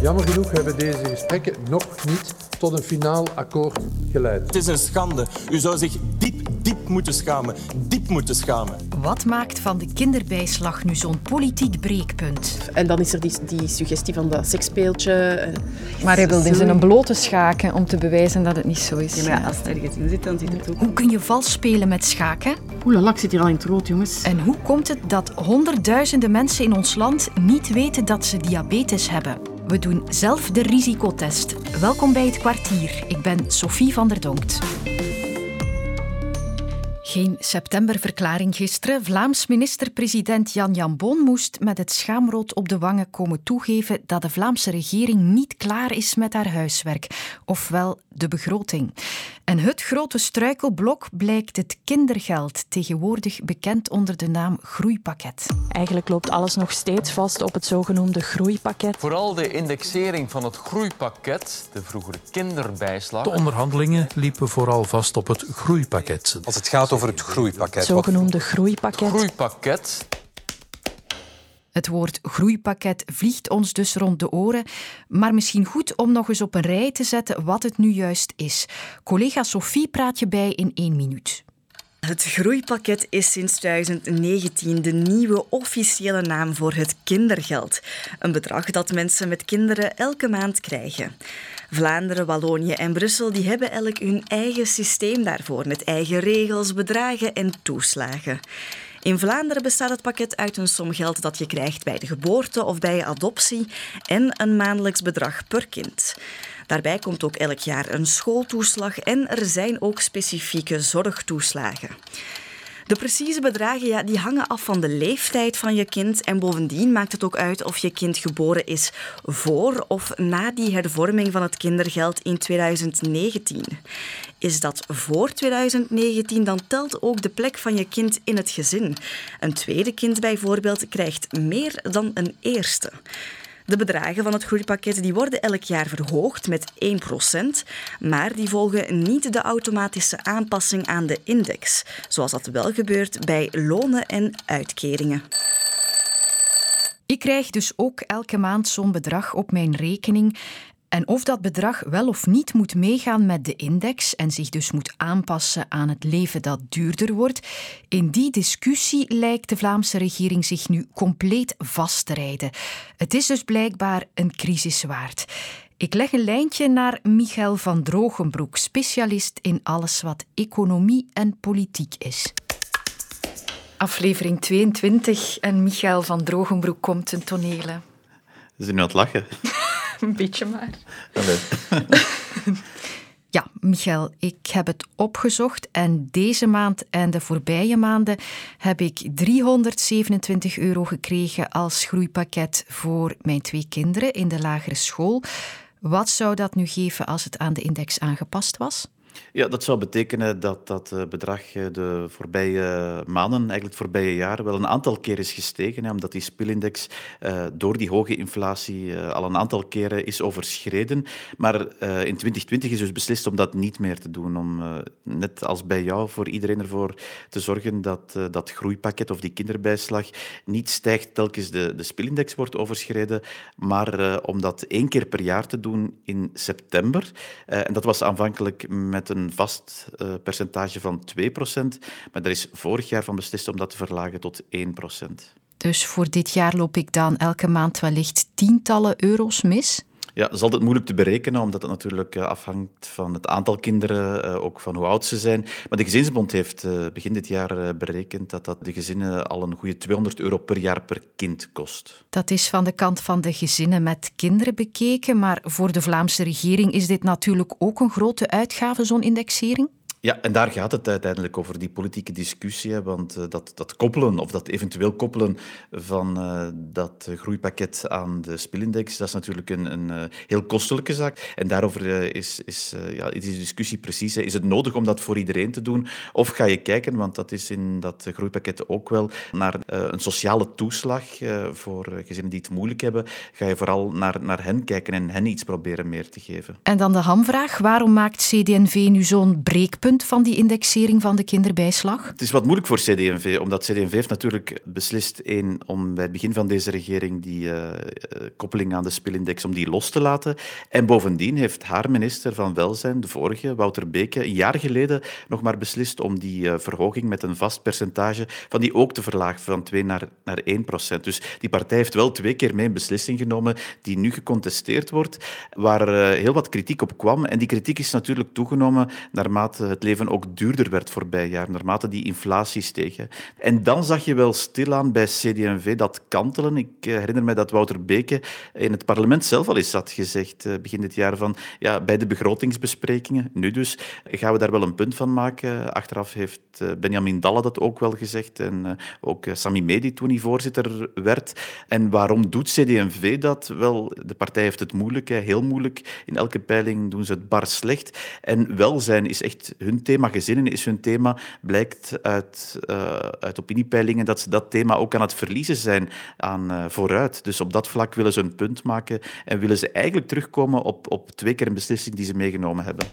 Jammer genoeg hebben deze gesprekken nog niet tot een finaal akkoord geleid. Het is een schande. U zou zich diep, diep moeten schamen. Diep moeten schamen. Wat maakt van de kinderbijslag nu zo'n politiek breekpunt? En dan is er die, die suggestie van dat seksspeeltje. Maar hij wilde in zijn blote schaken om te bewijzen dat het niet zo is. Ja, maar als het ergens in zit, dan zit het ook. Hoe kun je vals spelen met schaken? Oeh, ik zit hier al in het rood, jongens. En hoe komt het dat honderdduizenden mensen in ons land niet weten dat ze diabetes hebben? We doen zelf de risicotest. Welkom bij het kwartier. Ik ben Sophie van der Donkt. Geen septemberverklaring gisteren. Vlaams minister-president Jan Jan Bon moest met het schaamrood op de wangen komen toegeven dat de Vlaamse regering niet klaar is met haar huiswerk, ofwel de begroting. En het grote struikelblok blijkt het kindergeld, tegenwoordig bekend onder de naam groeipakket. Eigenlijk loopt alles nog steeds vast op het zogenoemde groeipakket. Vooral de indexering van het groeipakket, de vroegere kinderbijslag. De onderhandelingen liepen vooral vast op het groeipakket. Als het gaat over het groeipakket. Het zogenoemde groeipakket. Groeipakket. Het woord groeipakket vliegt ons dus rond de oren, maar misschien goed om nog eens op een rij te zetten wat het nu juist is. Collega Sophie praat je bij in één minuut. Het groeipakket is sinds 2019 de nieuwe officiële naam voor het kindergeld. Een bedrag dat mensen met kinderen elke maand krijgen. Vlaanderen, Wallonië en Brussel die hebben elk hun eigen systeem daarvoor, met eigen regels, bedragen en toeslagen. In Vlaanderen bestaat het pakket uit een som geld dat je krijgt bij de geboorte of bij adoptie en een maandelijks bedrag per kind. Daarbij komt ook elk jaar een schooltoeslag en er zijn ook specifieke zorgtoeslagen. De precieze bedragen ja, die hangen af van de leeftijd van je kind. En bovendien maakt het ook uit of je kind geboren is voor of na die hervorming van het kindergeld in 2019. Is dat voor 2019, dan telt ook de plek van je kind in het gezin. Een tweede kind bijvoorbeeld krijgt meer dan een eerste. De bedragen van het groeipakket die worden elk jaar verhoogd met 1%, maar die volgen niet de automatische aanpassing aan de index, zoals dat wel gebeurt bij lonen en uitkeringen. Ik krijg dus ook elke maand zo'n bedrag op mijn rekening en of dat bedrag wel of niet moet meegaan met de index en zich dus moet aanpassen aan het leven dat duurder wordt, in die discussie lijkt de Vlaamse regering zich nu compleet vast te rijden. Het is dus blijkbaar een crisis waard. Ik leg een lijntje naar Michael van Drogenbroek, specialist in alles wat economie en politiek is. Aflevering 22 en Michael van Drogenbroek komt ten tonele. Ze nu aan het lachen. Een beetje maar. Ja, Michael, ik heb het opgezocht en deze maand en de voorbije maanden heb ik 327 euro gekregen als groeipakket voor mijn twee kinderen in de lagere school. Wat zou dat nu geven als het aan de index aangepast was? Ja, dat zou betekenen dat dat eh, bedrag eh, de voorbije maanden, eigenlijk het voorbije jaar, wel een aantal keer is gestegen. Hè, omdat die spielindex uh, door die hoge inflatie al een aantal keren is overschreden. Maar in 2020 is dus beslist om dat niet meer te doen. Om net als bij jou voor iedereen ervoor te zorgen dat dat groeipakket of die kinderbijslag niet stijgt telkens de, de spielindex wordt overschreden. Maar om dat één keer per jaar te doen in september. en dat was aanvankelijk met een vast uh, percentage van 2%, maar er is vorig jaar van beslist om dat te verlagen tot 1%. Dus voor dit jaar loop ik dan elke maand wellicht tientallen euro's mis? Ja, dat is altijd moeilijk te berekenen, omdat het natuurlijk eh, afhangt van het aantal kinderen, eh, ook van hoe oud ze zijn. Maar de Gezinsbond heeft eh, begin dit jaar berekend dat dat de gezinnen al een goede 200 euro per jaar per kind kost. Dat is van de kant van de gezinnen met kinderen bekeken, maar voor de Vlaamse regering is dit natuurlijk ook een grote uitgave, zo'n indexering? Ja, en daar gaat het uiteindelijk over, die politieke discussie. Want uh, dat, dat koppelen, of dat eventueel koppelen van uh, dat groeipakket aan de spielindex, dat is natuurlijk een, een uh, heel kostelijke zaak. En daarover is, is, ja, is die discussie precies. Is het nodig om dat voor iedereen te doen? Of ga je kijken, want dat is in dat groeipakket ook wel, naar een sociale toeslag voor gezinnen die het moeilijk hebben. Ga je vooral naar, naar hen kijken en hen iets proberen meer te geven. En dan de hamvraag. Waarom maakt CD&V nu zo'n breekpunt? Punt van die indexering van de kinderbijslag? Het is wat moeilijk voor CD&V, omdat CD&V heeft natuurlijk beslist één, om bij het begin van deze regering die uh, koppeling aan de spilindex om die los te laten. En bovendien heeft haar minister van Welzijn, de vorige, Wouter Beke, een jaar geleden nog maar beslist om die uh, verhoging met een vast percentage van die ook te verlagen van 2 naar, naar 1 procent. Dus die partij heeft wel twee keer mee een beslissing genomen die nu gecontesteerd wordt, waar heel wat kritiek op kwam. En die kritiek is natuurlijk toegenomen naarmate het leven ook duurder werd voorbij jaar, naarmate die inflatie steeg. En dan zag je wel stilaan bij CD&V dat kantelen. Ik herinner me dat Wouter Beke in het parlement zelf al eens had gezegd, begin dit jaar, van ja, bij de begrotingsbesprekingen, nu dus, gaan we daar wel een punt van maken. Achteraf heeft Benjamin Dalle dat ook wel gezegd en ook Sami Medi toen hij voorzitter werd. En waarom doet CD&V dat? Wel, de partij heeft het moeilijk, heel moeilijk. In elke peiling doen ze het bar slecht. En welzijn is echt hun thema, gezinnen is hun thema. Blijkt uit, uh, uit opiniepeilingen dat ze dat thema ook aan het verliezen zijn aan uh, vooruit. Dus op dat vlak willen ze een punt maken en willen ze eigenlijk terugkomen op, op twee keer een beslissing die ze meegenomen hebben.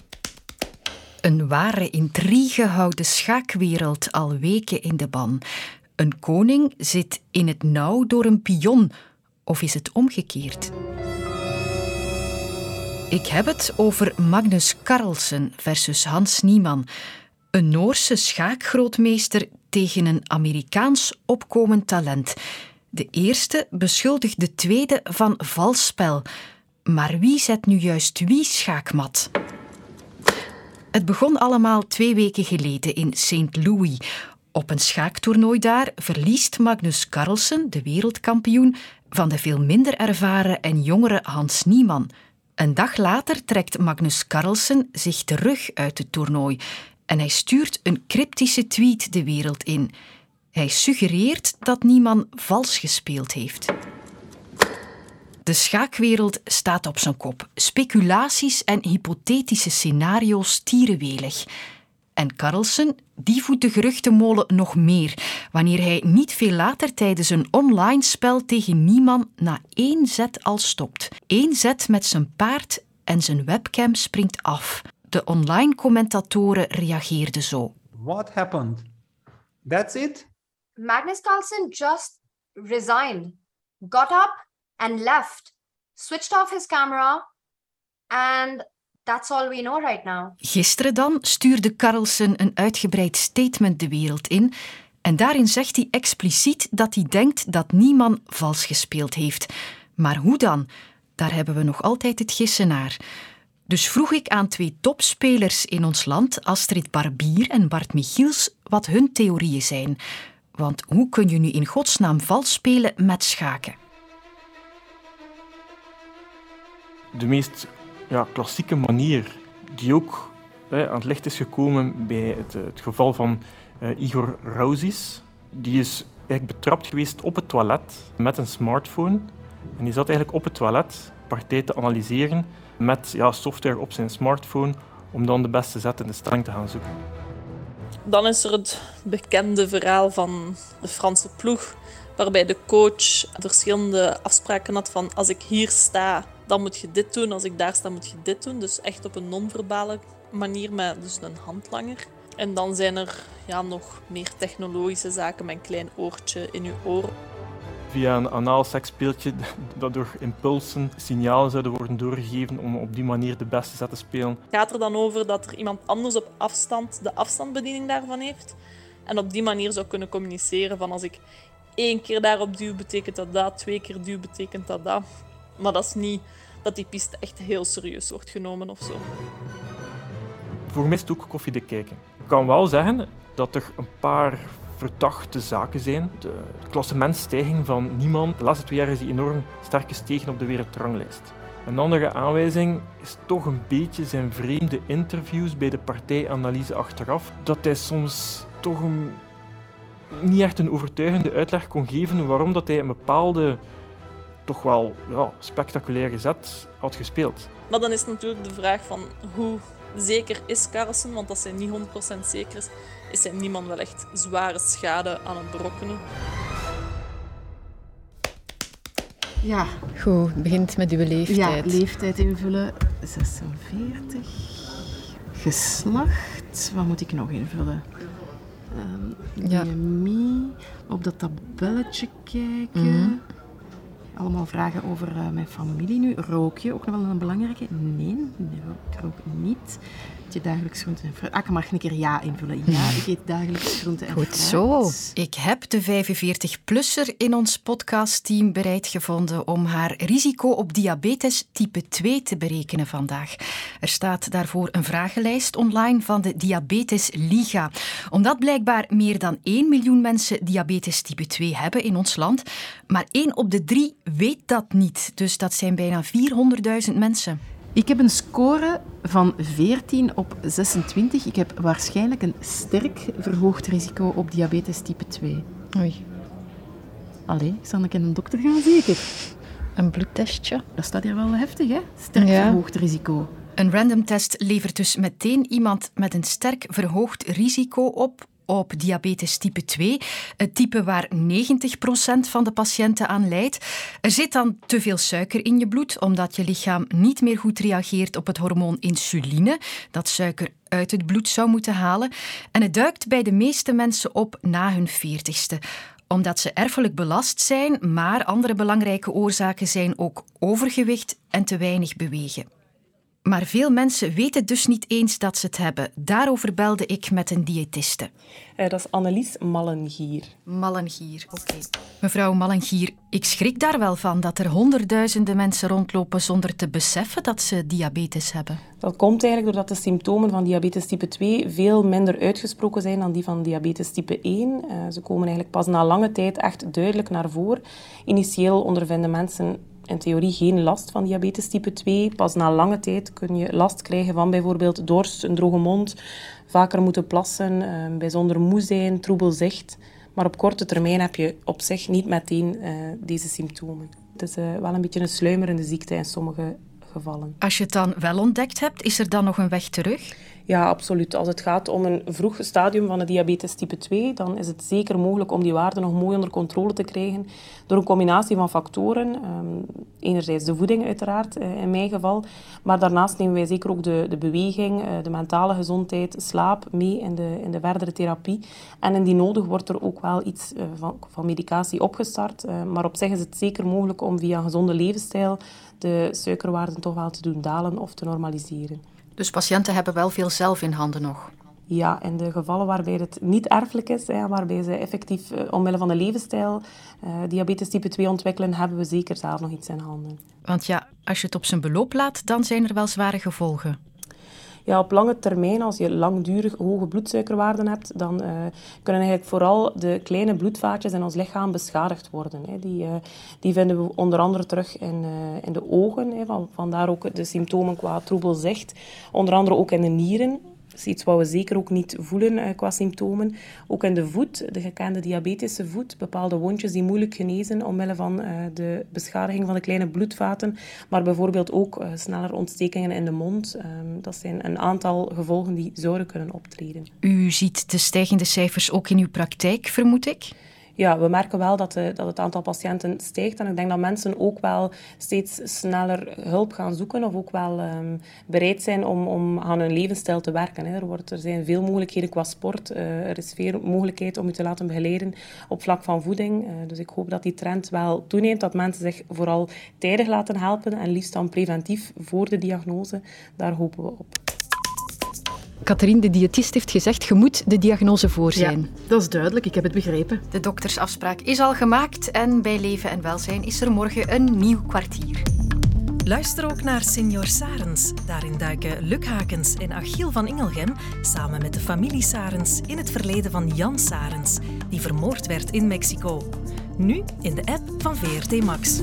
Een ware intrige houdt de schaakwereld al weken in de ban. Een koning zit in het nauw door een pion, of is het omgekeerd? Ik heb het over Magnus Carlsen versus Hans Niemann, een Noorse schaakgrootmeester tegen een Amerikaans opkomend talent. De eerste beschuldigt de tweede van valsspel. Maar wie zet nu juist wie schaakmat? Het begon allemaal twee weken geleden in St. Louis. Op een schaaktoernooi daar verliest Magnus Carlsen, de wereldkampioen, van de veel minder ervaren en jongere Hans Niemann. Een dag later trekt Magnus Carlsen zich terug uit het toernooi en hij stuurt een cryptische tweet de wereld in. Hij suggereert dat Niemann vals gespeeld heeft. De schaakwereld staat op zijn kop. Speculaties en hypothetische scenario's tierenwelig. En Carlsen, die voedt de geruchtenmolen nog meer, wanneer hij niet veel later tijdens een online spel tegen Nieman na één zet al stopt. Eén zet met zijn paard en zijn webcam springt af. De online commentatoren reageerden zo. What happened? That's it? Magnus Carlsen just resigned, got up and left, switched off his camera and That's all we know right now. Gisteren dan stuurde Carlsen een uitgebreid statement de wereld in. En daarin zegt hij expliciet dat hij denkt dat niemand vals gespeeld heeft. Maar hoe dan? Daar hebben we nog altijd het gissen naar. Dus vroeg ik aan twee topspelers in ons land, Astrid Barbier en Bart Michiels, wat hun theorieën zijn. Want hoe kun je nu in godsnaam vals spelen met schaken? De meest ja, klassieke manier die ook hè, aan het licht is gekomen bij het, het geval van uh, Igor Rauzis. Die is eigenlijk betrapt geweest op het toilet met een smartphone. En die zat eigenlijk op het toilet partij te analyseren met ja, software op zijn smartphone om dan de beste zet in de stelling te gaan zoeken. Dan is er het bekende verhaal van de Franse ploeg, waarbij de coach verschillende afspraken had van als ik hier sta, dan moet je dit doen. Als ik daar sta, moet je dit doen. Dus echt op een non-verbale manier met dus een handlanger. En dan zijn er ja, nog meer technologische zaken met een klein oortje in je oor. Via een anaal seksspeeltje dat door impulsen signalen zouden worden doorgegeven om op die manier de beste set te spelen. Gaat er dan over dat er iemand anders op afstand de afstandsbediening daarvan heeft. En op die manier zou kunnen communiceren van als ik één keer daarop duw, betekent dat dat. Twee keer duw, betekent dat dat. Maar dat is niet dat die piste echt heel serieus wordt genomen of zo. Voor mij is ook koffie te kijken. Ik kan wel zeggen dat er een paar verdachte zaken zijn. De klassementstijging van niemand. De laatste twee jaar is die enorm sterk gestegen op de wereldranglijst. Een andere aanwijzing is toch een beetje zijn vreemde interviews bij de partijanalyse achteraf. Dat hij soms toch een, niet echt een overtuigende uitleg kon geven waarom dat hij een bepaalde toch wel ja, spectaculair zet had gespeeld. Maar dan is natuurlijk de vraag van hoe zeker is Carlsen, want als hij niet 100% zeker is, is hij niemand wel echt zware schade aan het berokkenen. Ja. Goed, het begint met uw leeftijd. Ja, leeftijd invullen. 46. Geslacht. Wat moet ik nog invullen? Um, ja. BMI, op dat tabelletje kijken. Mhm. Allemaal vragen over uh, mijn familie nu. Rook je ook nog wel een belangrijke? Nee, ik rook niet je dagelijks groente en fruit? Ah, ik mag een keer ja invullen. Ja, ik eet dagelijks groente en Goed fruit. zo. Ik heb de 45-plusser in ons podcastteam bereid gevonden om haar risico op diabetes type 2 te berekenen vandaag. Er staat daarvoor een vragenlijst online van de Diabetes Liga. Omdat blijkbaar meer dan 1 miljoen mensen diabetes type 2 hebben in ons land, maar 1 op de 3 weet dat niet. Dus dat zijn bijna 400.000 mensen. Ik heb een score van 14 op 26. Ik heb waarschijnlijk een sterk verhoogd risico op diabetes type 2. Oei. Allee, zal ik naar een dokter gaan zeker? Een bloedtestje? Dat staat hier wel heftig, hè? Sterk verhoogd risico. Een random test levert dus meteen iemand met een sterk verhoogd risico op op diabetes type 2, het type waar 90% van de patiënten aan lijdt. Er zit dan te veel suiker in je bloed, omdat je lichaam niet meer goed reageert op het hormoon insuline, dat suiker uit het bloed zou moeten halen. En het duikt bij de meeste mensen op na hun 40ste omdat ze erfelijk belast zijn, maar andere belangrijke oorzaken zijn ook overgewicht en te weinig bewegen. Maar veel mensen weten dus niet eens dat ze het hebben. Daarover belde ik met een diëtiste. Uh, dat is Annelies Mallengier. Mallengier, oké. Mevrouw Mallengier, ik schrik daar wel van dat er honderdduizenden mensen rondlopen zonder te beseffen dat ze diabetes hebben. Dat komt eigenlijk doordat de symptomen van diabetes type 2 veel minder uitgesproken zijn dan die van diabetes type 1. Uh, eh, ze komen eigenlijk pas na lange tijd echt duidelijk naar voren. Initieel ondervinden mensen in theorie geen last van diabetes type 2. Pas na lange tijd kun je last krijgen van bijvoorbeeld dorst, een droge mond, vaker moeten plassen, uh, bijzonder moe zijn, troebel zicht. Maar op korte termijn heb je op zich niet meteen uh, deze symptomen. Het is uh, wel een beetje een sluimerende ziekte in sommige gevallen. Als je het dan wel ontdekt hebt, is er dan nog een weg terug? Ja, absoluut. Als het gaat om een vroeg stadium van de diabetes type 2, dan is het zeker mogelijk om die waarden nog mooi onder controle te krijgen door een combinatie van factoren. Um, enerzijds de voeding uiteraard, uh, in mijn geval, maar daarnaast nemen wij zeker ook de, de beweging, uh, de mentale gezondheid, slaap mee in de, in de verdere therapie. En indien nodig wordt er ook wel iets uh, van, van medicatie opgestart, maar op zich is het zeker mogelijk om via een gezonde levensstijl de suikerwaarden toch wel te doen dalen of te normaliseren. Dus patiënten hebben wel veel zelf in handen nog? Ja, in de gevallen waarbij het niet erfelijk is, hè, waarbij ze effectief uh, omwille van de levensstijl uh, diabetes type 2 ontwikkelen, hebben we zeker zelf nog iets in handen. Want ja, als je het op zijn beloop laat, dan zijn er wel zware gevolgen. Ja, op lange termijn, als je langdurig hoge bloedsuikerwaarden hebt, dan uh, kunnen eigenlijk vooral de kleine bloedvaatjes in ons lichaam beschadigd worden. Hè. Die, uh, die vinden we onder andere terug in, uh, in de ogen, hè. Van, vandaar ook de symptomen qua troebelzicht. Onder andere ook in de nieren. Dat is iets wat we zeker ook niet voelen uh, qua symptomen. Ook in de voet, de gekende diabetische voet, bepaalde wondjes die moeilijk genezen omwille van uh, de beschadiging van de kleine bloedvaten, maar bijvoorbeeld ook uh, sneller ontstekingen in de mond. Um, dat zijn een aantal gevolgen die zouden kunnen optreden. U ziet de stijgende cijfers ook in uw praktijk, vermoed ik? Ja, we merken wel dat, de, dat het aantal patiënten stijgt. En ik denk dat mensen ook wel steeds sneller hulp gaan zoeken of ook wel um, bereid zijn om, om aan hun levensstijl te werken. Hè. Er, wordt, er zijn veel mogelijkheden qua sport. Uh, er is veel mogelijkheid om je te laten begeleiden op vlak van voeding. Uh, dus ik hoop dat die trend wel toeneemt, dat mensen zich vooral tijdig laten helpen en liefst dan preventief voor de diagnose. Daar hopen we op. Catherine, de diëtist, heeft gezegd, je moet de diagnose voor zijn. Ja, dat is duidelijk, ik heb het begrepen. De doktersafspraak is al gemaakt en bij Leven en Welzijn is er morgen een nieuw kwartier. Luister ook naar Senior Sarens. Daarin duiken Luc Hakens en Achiel van Ingelgem samen met de familie Sarens in het verleden van Jan Sarens, die vermoord werd in Mexico. Nu in de app van VRT Max.